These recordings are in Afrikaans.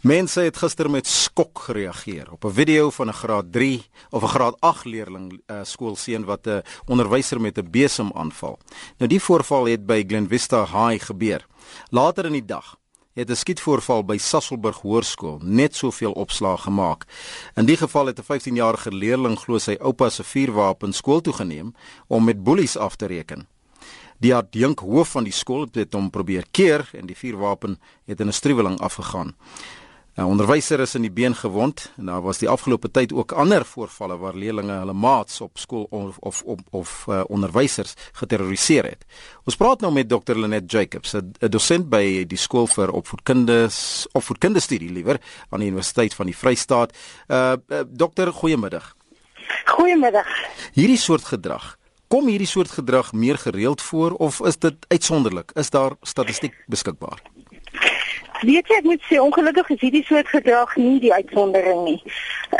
Mense het gister met skok gereageer op 'n video van 'n graad 3 of 'n graad 8 leerling uh, skoolseun wat 'n onderwyser met 'n besem aanval. Nou die voorval het by Glen Vista High gebeur. Later in die dag het 'n skietvoorval by Sasselburg Hoërskool net soveel opslag gemaak. In die geval het 'n 15-jarige leerling glo sy oupa se vuurwapen skool toe geneem om met boelies af te reken. Die adjunk hoof van die skool het hom probeer keer en die vuurwapen het in 'n struweling afgegaan. 'n Onderwyser is in die been gewond en daar was die afgelope tyd ook ander voorvalle waar leerders hulle maats op skool of of of, of uh, onderwysers geterroriseer het. Ons praat nou met Dr. Lenet Jacobs, 'n dosent by die skool vir opvoedkundes opvoedkundestudie liewer aan die Universiteit van die Vrystaat. Uh, uh dokter, goeiemiddag. Goeiemiddag. Hierdie soort gedrag Kom hierdie soort gedrag meer gereeld voor of is dit uitsonderlik? Is daar statistiek beskikbaar? Weet jy ek moet sê ongelukkig is hierdie soort gedrag nie die uitsondering nie.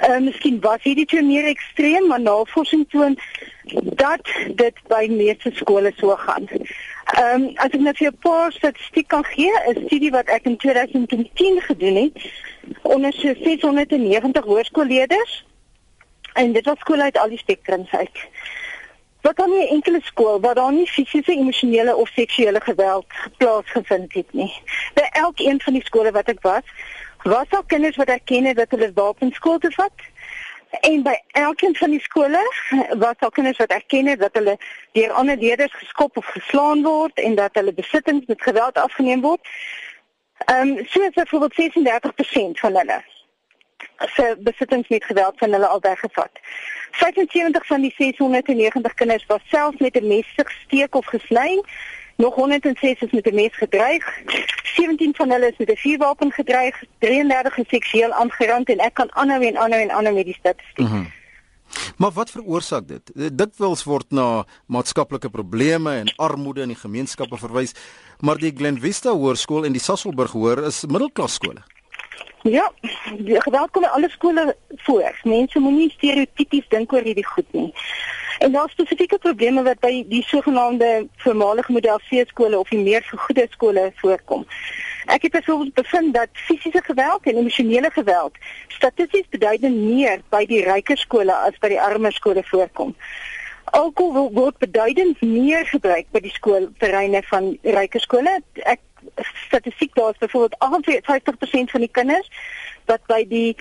Ehm uh, miskien was hierdie te meer ekstreem, maar navorsing toon dat dit by meeste skole so gaan. Ehm um, as ek net vir 'n paar statistiek kan gee, 'n studie wat ek in 2010 gedoen het onder so 690 hoërskoolleerders en dit was skole uit al die spektrums uit. Wat dan nie enkele skool waar daar nie fisiese, emosionele of seksuele geweld plaasgevind het nie. By elkeen van die skole wat ek was, was daar kinders wat erken het dat hulle wapens skool toe vat. En by elkeen van die skole was daar kinders wat erken het dat hulle deur ander leerders geskop of geslaan word en dat hulle besittings met geweld afgeneem word. Ehm um, so is byvoorbeeld 36% van hulle se besittings met geweld van hulle al weggevat. 75 van die 690 kinders was self met 'n mes gesteek of gesny. Nog 106 is met 'n mes gedreig. 17 van hulle is met 'n vuurwapen gedreig. 33 is seksueel aangerand en ek kan aanhou en aanhou en aanhou met die statistiek. Mm -hmm. Maar wat veroorsaak dit? Dit wils word na maatskaplike probleme en armoede in die gemeenskappe verwys, maar die Glen Vista Hoërskool en die Sasselburg Hoër is middelklas skole. Ja, geweld kom in alle skole voor. Mense moenie stereotypies dink oor hierdie goed nie. En daar spesifieke probleme wat by die sogenaamde voormalige model C skole of die meer gegoede skole voorkom. Ek het byvoorbeeld bevind dat fisiese geweld en emosionele geweld statisties beduidend meer by die ryker skole as by die armer skole voorkom. Alkohol word beduidend meer gebruik by die skoolterreine van ryker skole. Ek statistiek daar is byvoorbeeld 58% van die kinders wat by die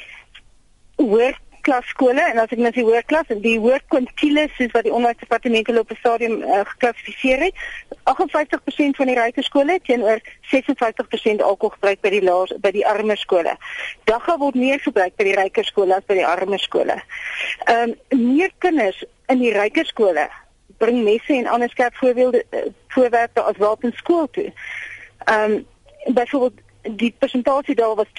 hoërklas skole en as ek net die hoërklas en die hoërkwintiles soos wat die onderwysdepartement hulle op stadium uh, geklassifiseer het 58% van die ryker skole teenoor 56% alkohol gebruik by die laer by die armer skole. Dagga word meer gebruik by die ryker skole as by die armer skole. Ehm um, meer kinders in die ryker skole bring messe en ander skerp voorbeelde uh, voorwerpe as wapens skool toe. Ehm um, byvoorbeeld die persentasie daar was 22,5%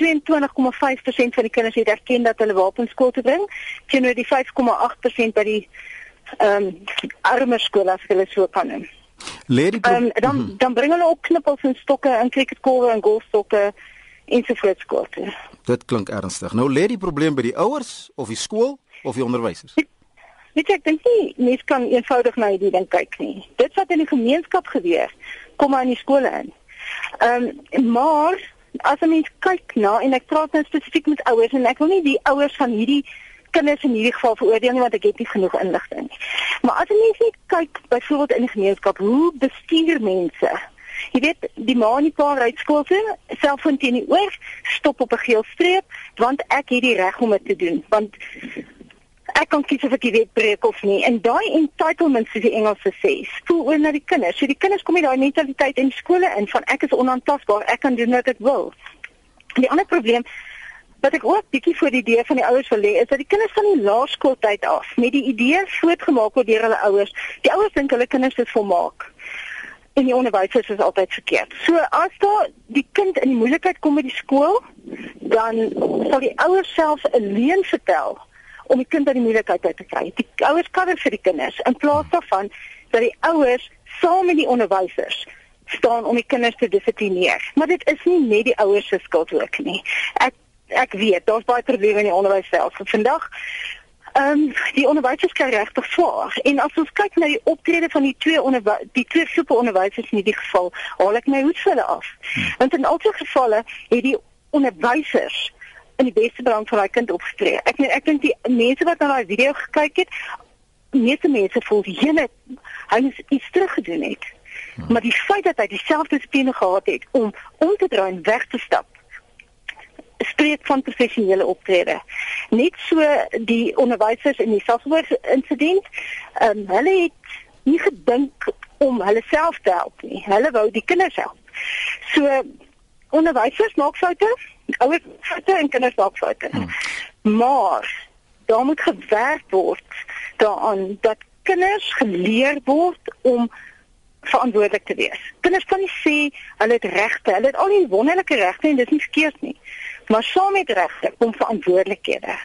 van die kinders het erken dat hulle wapens skool toe bring teenoor die 5,8% by die ehm um, armer skole as hulle so kan noem. Lady um, dan mhm. dan bring hulle ook knippels en stokke en cricketkolwe en golfstokke se skool toe. Dit klink ernstig. Nou lê die probleem by die ouers of die skool of die onderwysers? Weet jy, ek dink nie mense kan eenvoudig na hierdie ding kyk nie. Dit wat in die gemeenskap gebeur, kom maar in die skole in. Ehm um, maar as 'n mens kyk na en ek praat nou spesifiek met ouers en ek wil nie die ouers van hierdie kinders in hierdie geval veroordeel nie want ek het nie genoeg inligting nie. Maar as 'n mens net kyk byvoorbeeld in die gemeenskap hoe bestuur mense Jy weet, die ma en die pa ry skool toe, selfoon teen die oor, stop op 'n geel streep, want ek het die reg om dit te doen, want ek kan kies of ek die wet breek of nie. En daai entitlement soos die Engelse sê, spoel oor na die kinders. So die kinders kom met daai mentaliteit in skole in van ek is onaantastbaar, ek kan doen wat ek wil. Die ander probleem wat ek ook bietjie voor die idee van die ouers wil lê, is dat die kinders van die laerskooltyd af met die idee voortgemaak word deur hulle ouers. Die ouers dink hulle kinders is volmaak en die onderwysers is altyd verkeerd. So as daar die kind in die moeilikheid kom met die skool, dan sal die ouers self 'n leuen vertel om die kind uit die moeilikheid uit te kry. Die ouers cover vir die kinders in plaas daarvan dat die ouers saam met die onderwysers staan om die kinders te dissiplineer. Maar dit is nie net die ouers se skuld ook nie. Ek ek weet daar's baie probleme in die onderwys self. Vandag ehm um, die onderwysers kry regtig swaar. En as ons kyk na die optrede van die twee onder die twee groepe onderwysers in hierdie geval, haal ek my hoed vir hulle af. Hmm. Want in albei gevalle het die onderwysers in die beste belang van daai kind opgetree. Ek ek dink die mense wat na daai video gekyk het, meeste mense voel hele hy het iets teruggedoen het. Hmm. Maar die feit dat hy dieselfde dissipline gehad het om om te draai en weg te stap spreek van professionele optrede. Net so die onderwysers in die Sassenburg insident, ehm um, hulle het nie gedink om hulle self te help nie. Hulle wou die kinders help. So onderwysers maak foute, ouers foute en kinders maak foute. Hmm. Maar daar moet gewerk word daaraan dat kinders geleer word om verantwoordelik te wees. Kinders kan nie sê hulle het regte, hulle het al die wonderlike regte en dit is nie verkeerd nie. Maar saam met regte kom verantwoordelikhede.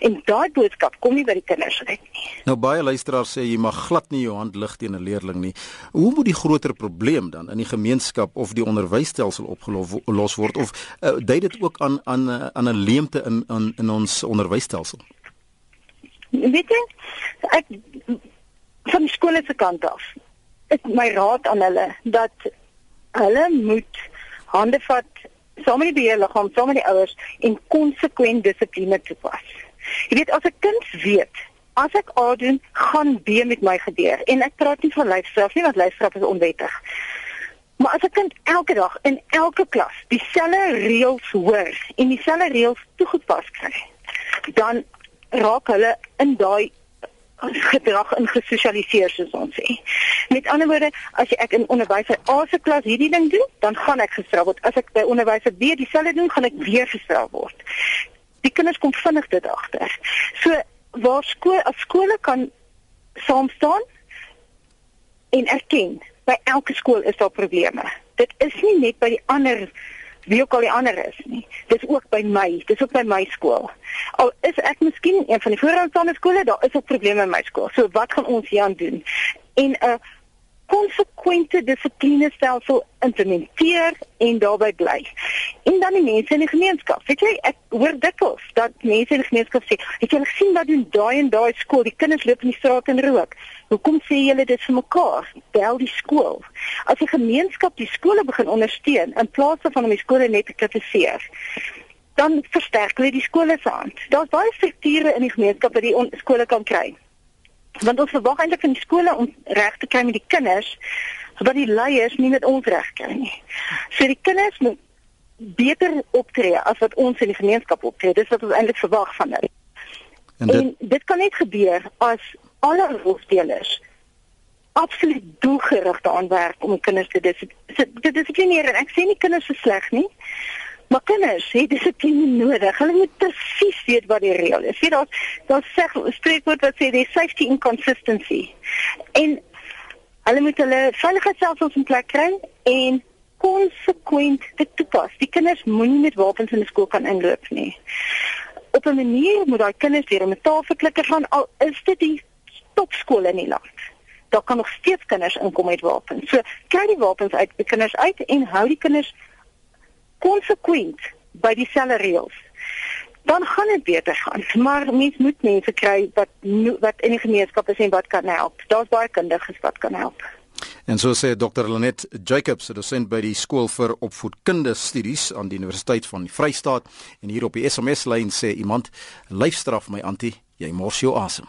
En daai boodskap kom nie by die kinders uit nie. Nou baie luisteraars sê jy mag glad nie jou hand lig teen 'n leerling nie. Hoe moet die groter probleem dan in die gemeenskap of die onderwysstelsel opgelos word of uh, dui dit ook aan aan aan 'n leemte in in in ons onderwysstelsel? Weet jy, ek van die skole se kant af. Ek my raad aan hulle dat hulle moet hande vat saam met die beheerliggaam, saam met die ouers en konsekwent dissipline toepas. Jy weet as 'n kind weet as ek A doen, gaan B met my gebeur en ek praat nie van lyfstraf nie want lyfstraf is onwettig. Maar as 'n kind elke dag in elke klas dieselfde reëls hoor en dieselfde reëls toegepas kry, dan raak hulle in daai gedrag ingesosialiseer soos ons sê. Met ander woorde, as ek in onderwyser A se klas hierdie ding doen, dan gaan ek gestraf word. As ek by onderwyser B dieselfde doen, gaan ek weer gestraf word. Die kinders kom vinnig dit agter. So waar skool as skole kan saam staan en erken by elke skool is daar probleme. Dit is nie net by die ander wie ook al die ander is nie. Dis ook by my, dis ook by my skool. Al is ek miskien een van die vooraanstaande skole, daar is ook probleme in my skool. So wat gaan ons hier aan doen? En 'n uh, konsekwente dissiplinestelsel implementeer en daarbey bly. En dan die mense in die gemeenskap. Weet jy, ek hoor dikwels dat mense in die gemeenskap sê, "Het jy gesien wat doen daai en daai skool? Die kinders loop in die straat en rook. Hoekom sê julle dit vir mekaar? Bel die skool." As die gemeenskap die skole begin ondersteun in plaas van om die skole net te kritiseer, dan versterk hulle die skole se hand. Daar's baie strukture in die gemeenskap wat die skole kan kry want ons verwag eintlik van die skole om reg te kry met die kinders wat die leiers nie met ons reg kry nie. So die kinders moet beter optree as wat ons in die gemeenskap optree. Dis wat ons eintlik verwag van hulle. En, dit, en dit kan net gebeur as alle rolspelers absoluut doelgerig daaraan werk om kinders te dissiplineer. Ek sê nie kinders is sleg nie. Maar kinders het dissipline nodig. Hulle moet presies weet wat die reël is. Sien daar daar sê spreekwoord wat sê die safety inconsistency. En hulle moet hulle veiligheidsstelsels in plek kry en konsekwent dit toepas. Die kinders moenie met wapens in die skool kan inloop nie. Op 'n manier moet daai kinders leer om met tafelklikke gaan al is dit die topskole in die land. Daar kan nog steeds kinders inkom met wapens. So kry die wapens uit die kinders uit en hou die kinders konsekwent by dieselfde reëls dan gaan dit beter gaan maar mens moet mense kry wat wat in die gemeenskap is en wat kan help daar's baie kundiges wat kan help En so sê Dr. Lenet Jacobs, dosent by die skool vir opvoedkundige studies aan die Universiteit van die Vrystaat en hier op die SMS lyn sê iemand lyfstraf my antie jy mors jou asem